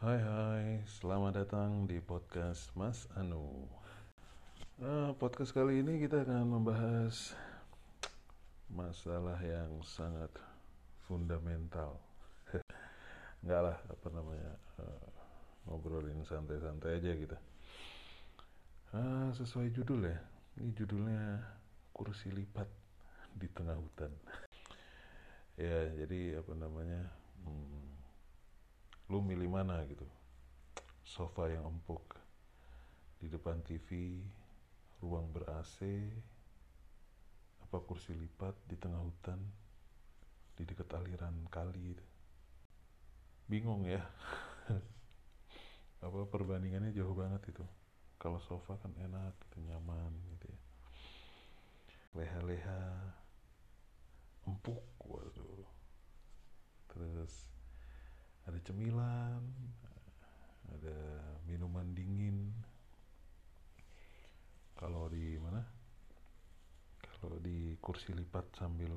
Hai hai, selamat datang di podcast Mas Anu. Eh, podcast kali ini kita akan membahas masalah yang sangat fundamental. Enggak lah, apa namanya, eh, ngobrolin santai-santai aja kita. Ah, sesuai judul ya, ini judulnya kursi lipat di tengah hutan. ya, jadi apa namanya, hmm, lu milih mana gitu? Sofa yang empuk di depan TV ruang ber AC apa kursi lipat di tengah hutan di dekat aliran kali bingung ya. Apa perbandingannya jauh banget itu. Kalau sofa kan enak gitu nyaman gitu ya. Leha-leha empuk waduh. Terus cemilan ada minuman dingin. Kalau di mana? Kalau di kursi lipat sambil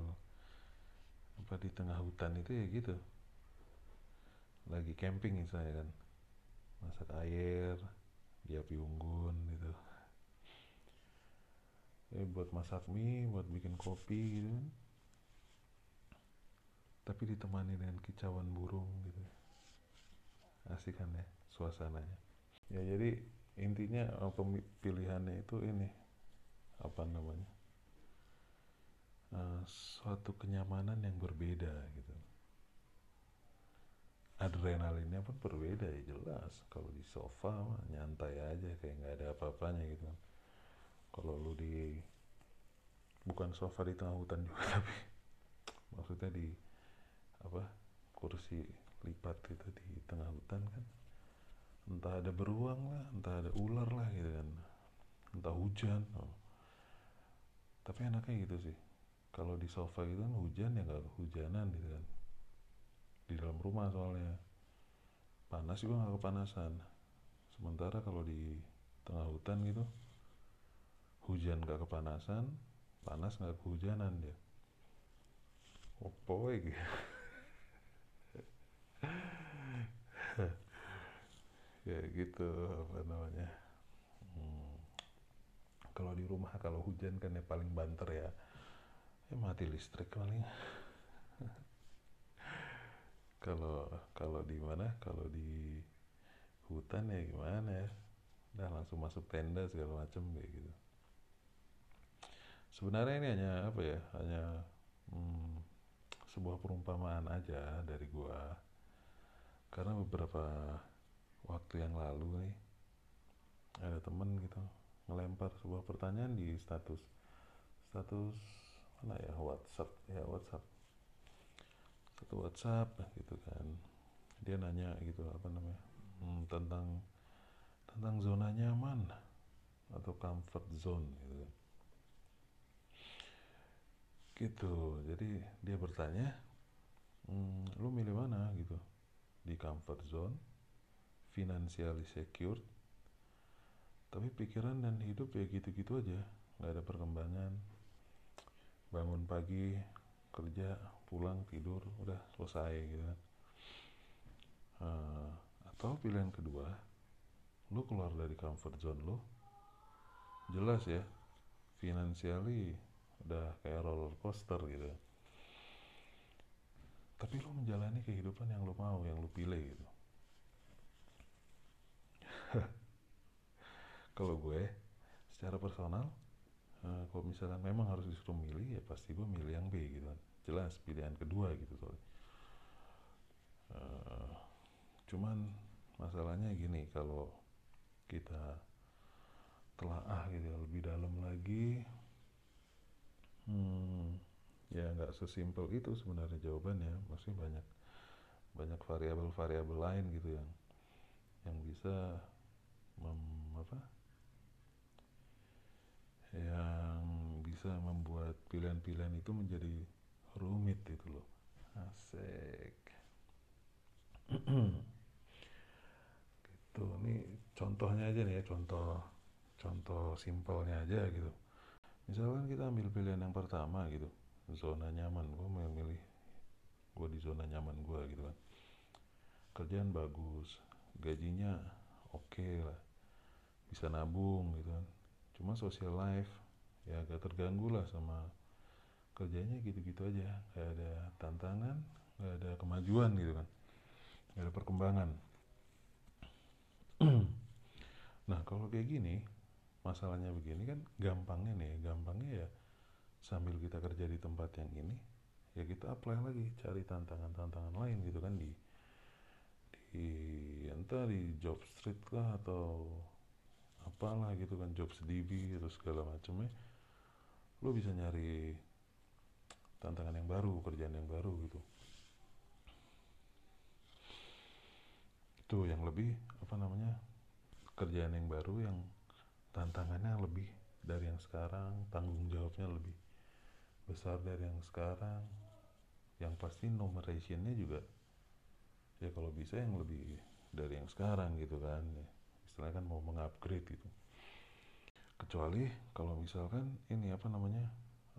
apa di tengah hutan itu ya gitu. Lagi camping misalnya kan. Masak air di api unggun gitu. Eh buat masak mie buat bikin kopi gitu kan. Tapi ditemani dengan kicauan burung gitu asik kan ya suasananya. Ya jadi intinya pilihannya itu ini apa namanya uh, suatu kenyamanan yang berbeda gitu. Adrenalinnya pun berbeda ya jelas. Kalau di sofa mah nyantai aja kayak nggak ada apa-apanya gitu kan. Kalau lu di bukan sofa di tengah hutan juga tapi maksudnya di apa kursi lipat itu di tengah hutan kan. Entah ada beruang lah entah ada ular lah gitu kan. Entah hujan. Oh. tapi enaknya gitu sih. Kalau di sofa gitu kan hujan ya nggak hujanan gitu kan. Di dalam rumah soalnya. Panas juga nggak kepanasan. Sementara kalau di tengah hutan gitu hujan nggak kepanasan panas nggak kehujanan dia. Opo gitu ya gitu apa namanya. Hmm. kalau di rumah kalau hujan kan ya paling banter ya. Ya mati listrik paling. Kalau kalau di mana? Kalau di hutan ya gimana ya? Udah langsung masuk tenda segala macam kayak gitu. Sebenarnya ini hanya apa ya hanya hmm, sebuah perumpamaan aja dari gua karena beberapa waktu yang lalu nih ada temen gitu ngelempar sebuah pertanyaan di status status mana ya WhatsApp ya WhatsApp. Satu WhatsApp gitu kan. Dia nanya gitu apa namanya hmm, tentang tentang zona nyaman atau comfort zone gitu kan. Gitu. Jadi dia bertanya hmm, lu milih mana? Gitu di comfort zone financially secure tapi pikiran dan hidup ya gitu-gitu aja nggak ada perkembangan. Bangun pagi kerja pulang tidur udah selesai gitu uh, atau pilihan kedua lu keluar dari comfort zone lu jelas ya financially udah kayak roller coaster gitu tapi lu menjalani kehidupan yang lu mau yang lu pilih gitu. Kalau gue secara personal uh, kalau misalkan memang harus disuruh milih ya pasti gue milih yang B gitu kan. Jelas pilihan kedua gitu soalnya. Uh, cuman masalahnya gini kalau kita telah ah gitu ya, lebih dalam lagi hmm, ya nggak sesimpel itu sebenarnya jawabannya. Masih banyak banyak variabel-variabel lain gitu yang yang bisa mem, apa? Yang bisa membuat pilihan-pilihan itu menjadi rumit itu loh. Asik. Gitu ini contohnya aja nih ya contoh contoh simpelnya aja gitu. Misalkan kita ambil pilihan yang pertama gitu zona nyaman. Gue mau milih gue di zona nyaman gue gitu kan. Kerjaan bagus gajinya oke okay lah. Bisa nabung gitu kan. Cuma social life ya agak terganggu lah sama kerjanya gitu-gitu aja. Gak ada tantangan gak ada kemajuan gitu kan. Gak ada perkembangan. Nah kalau kayak gini masalahnya begini kan gampangnya nih. Gampangnya ya sambil kita kerja di tempat yang ini ya kita apply lagi cari tantangan-tantangan lain gitu kan di di entah di job street lah atau apalah gitu kan job sedih atau segala macamnya. Lo bisa nyari tantangan yang baru kerjaan yang baru gitu. Itu yang lebih apa namanya kerjaan yang baru yang tantangannya lebih dari yang sekarang tanggung jawabnya lebih besar dari yang sekarang. Yang pasti numerationnya juga ya kalau bisa yang lebih dari yang sekarang gitu kan ya, istilahnya kan mau mengupgrade gitu. Kecuali kalau misalkan ini apa namanya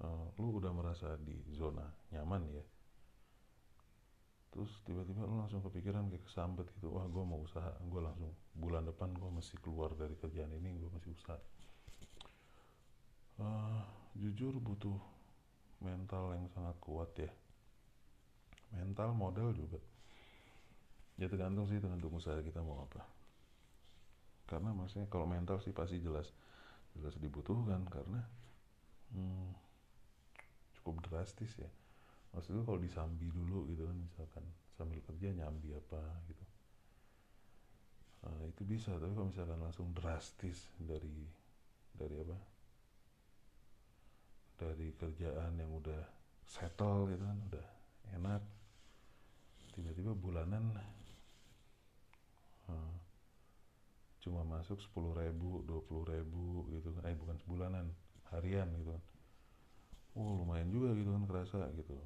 uh, lu udah merasa di zona nyaman ya terus tiba-tiba lu langsung kepikiran kayak kesambet gitu wah gue mau usaha gue langsung bulan depan gue masih keluar dari kerjaan ini gue masih usaha. Uh, jujur butuh mental yang sangat kuat ya. Mental modal juga. Ya tergantung sih tergantung usaha kita mau apa. Karena maksudnya kalau mental sih pasti jelas jelas dibutuhkan karena hmm, cukup drastis ya. Maksudnya kalau disambi dulu gitu kan misalkan sambil kerja nyambi apa gitu. Nah, itu bisa tapi kalau misalkan langsung drastis dari dari apa dari kerjaan yang udah settle gitu kan udah enak tiba-tiba bulanan uh, cuma masuk sepuluh ribu dua puluh ribu gitu kan eh bukan sebulanan harian gitu kan. Oh lumayan juga gitu kan kerasa gitu.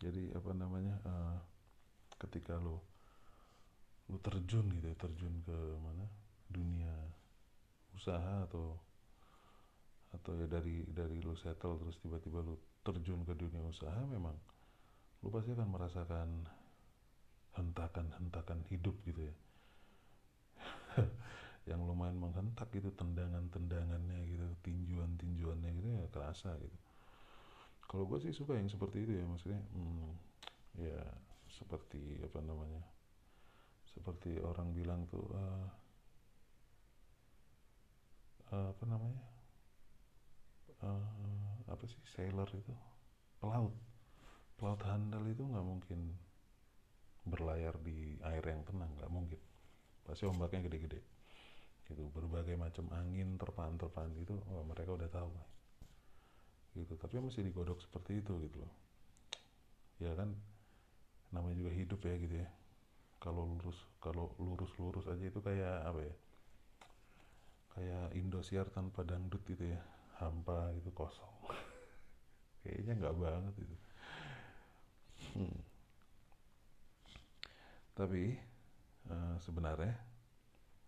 Jadi apa namanya uh, ketika lo lo terjun gitu terjun ke mana dunia usaha atau atau ya dari dari lo settle terus tiba-tiba lo terjun ke dunia usaha memang lo pasti akan merasakan hentakan-hentakan hidup gitu ya. Yang lumayan menghentak gitu tendangan-tendangannya gitu tinjuan-tinjuannya gitu ya kerasa gitu. Kalau gue sih suka yang seperti itu ya maksudnya hmm, ya seperti apa namanya seperti orang bilang tuh uh, uh, apa namanya uh, apa sih sailor itu? Pelaut. Pelaut handal itu nggak mungkin berlayar di air yang tenang nggak mungkin. Pasti ombaknya gede-gede. Gitu berbagai macam angin terpan terpan itu oh, mereka udah tahu gitu tapi masih digodok seperti itu gitu loh. Ya kan namanya juga hidup ya gitu ya. Kalau lurus kalau lurus lurus aja itu kayak apa ya? Kayak Indosiar tanpa dangdut gitu ya hampa gitu kosong kayaknya nggak banget itu hmm. tapi uh, sebenarnya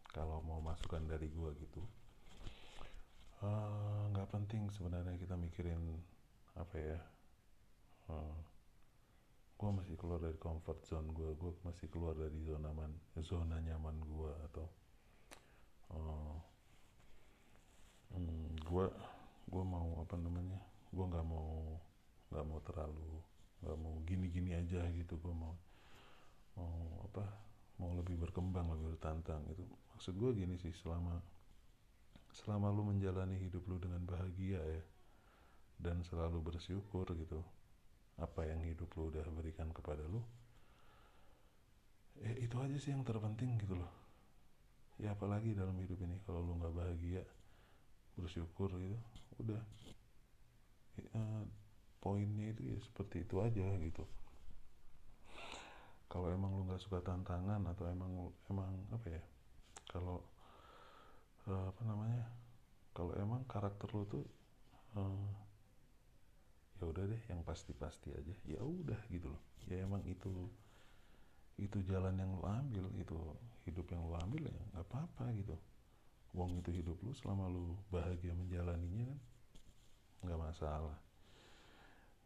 kalau mau masukan dari gua gitu eh, nggak uh, penting sebenarnya kita mikirin apa ya uh, gua masih keluar dari comfort zone gua gua masih keluar dari zona man zona nyaman gua atau uh, hmm, gua gua mau apa namanya gua nggak mau nggak mau terlalu nggak mau gini-gini aja gitu. Gua mau mau apa mau lebih berkembang lebih bertantang itu maksud gue gini sih selama selama lu menjalani hidup lu dengan bahagia ya dan selalu bersyukur gitu apa yang hidup lu udah berikan kepada lu eh itu aja sih yang terpenting gitu loh. Ya apalagi dalam hidup ini kalau lu nggak bahagia bersyukur gitu. Udah. Eh, poinnya itu ya seperti itu aja gitu. Kalau emang lu nggak suka tantangan atau emang emang apa ya kalau uh, apa namanya kalau emang karakter lu tuh uh, ya udah deh yang pasti-pasti aja. Ya udah gitu loh. Ya emang itu itu jalan yang lu ambil itu hidup yang lu ambil ya nggak apa-apa gitu wong itu hidup lu selama lu bahagia menjalaninya kan nggak masalah.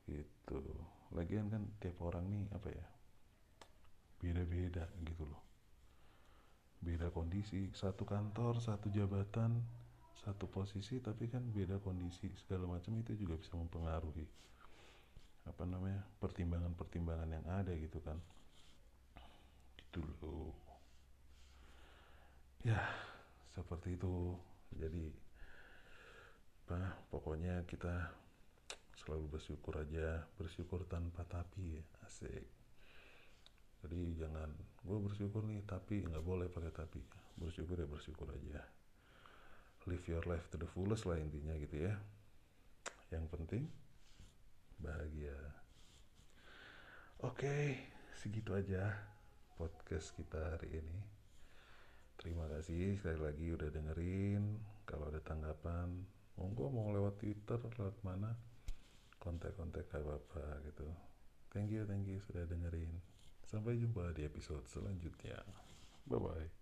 Gitu. Lagian kan tiap orang nih apa ya beda-beda gitu loh. Kondisi satu kantor satu jabatan satu posisi tapi kan beda kondisi segala macam itu juga bisa mempengaruhi apa namanya pertimbangan-pertimbangan yang ada gitu kan. Gitu loh. Ya seperti itu. Jadi apa pokoknya kita selalu bersyukur aja bersyukur tanpa tapi ya asik. Jadi jangan gue bersyukur nih tapi nggak boleh pakai tapi. Bersyukur ya bersyukur aja. Live your life to the fullest lah intinya gitu ya. Yang penting bahagia. Oke segitu aja podcast kita hari ini terima kasih sekali lagi udah dengerin kalau ada tanggapan monggo mau lewat twitter lewat mana kontak-kontak apa-apa gitu thank you thank you sudah dengerin Sampai jumpa di episode selanjutnya. Bye bye.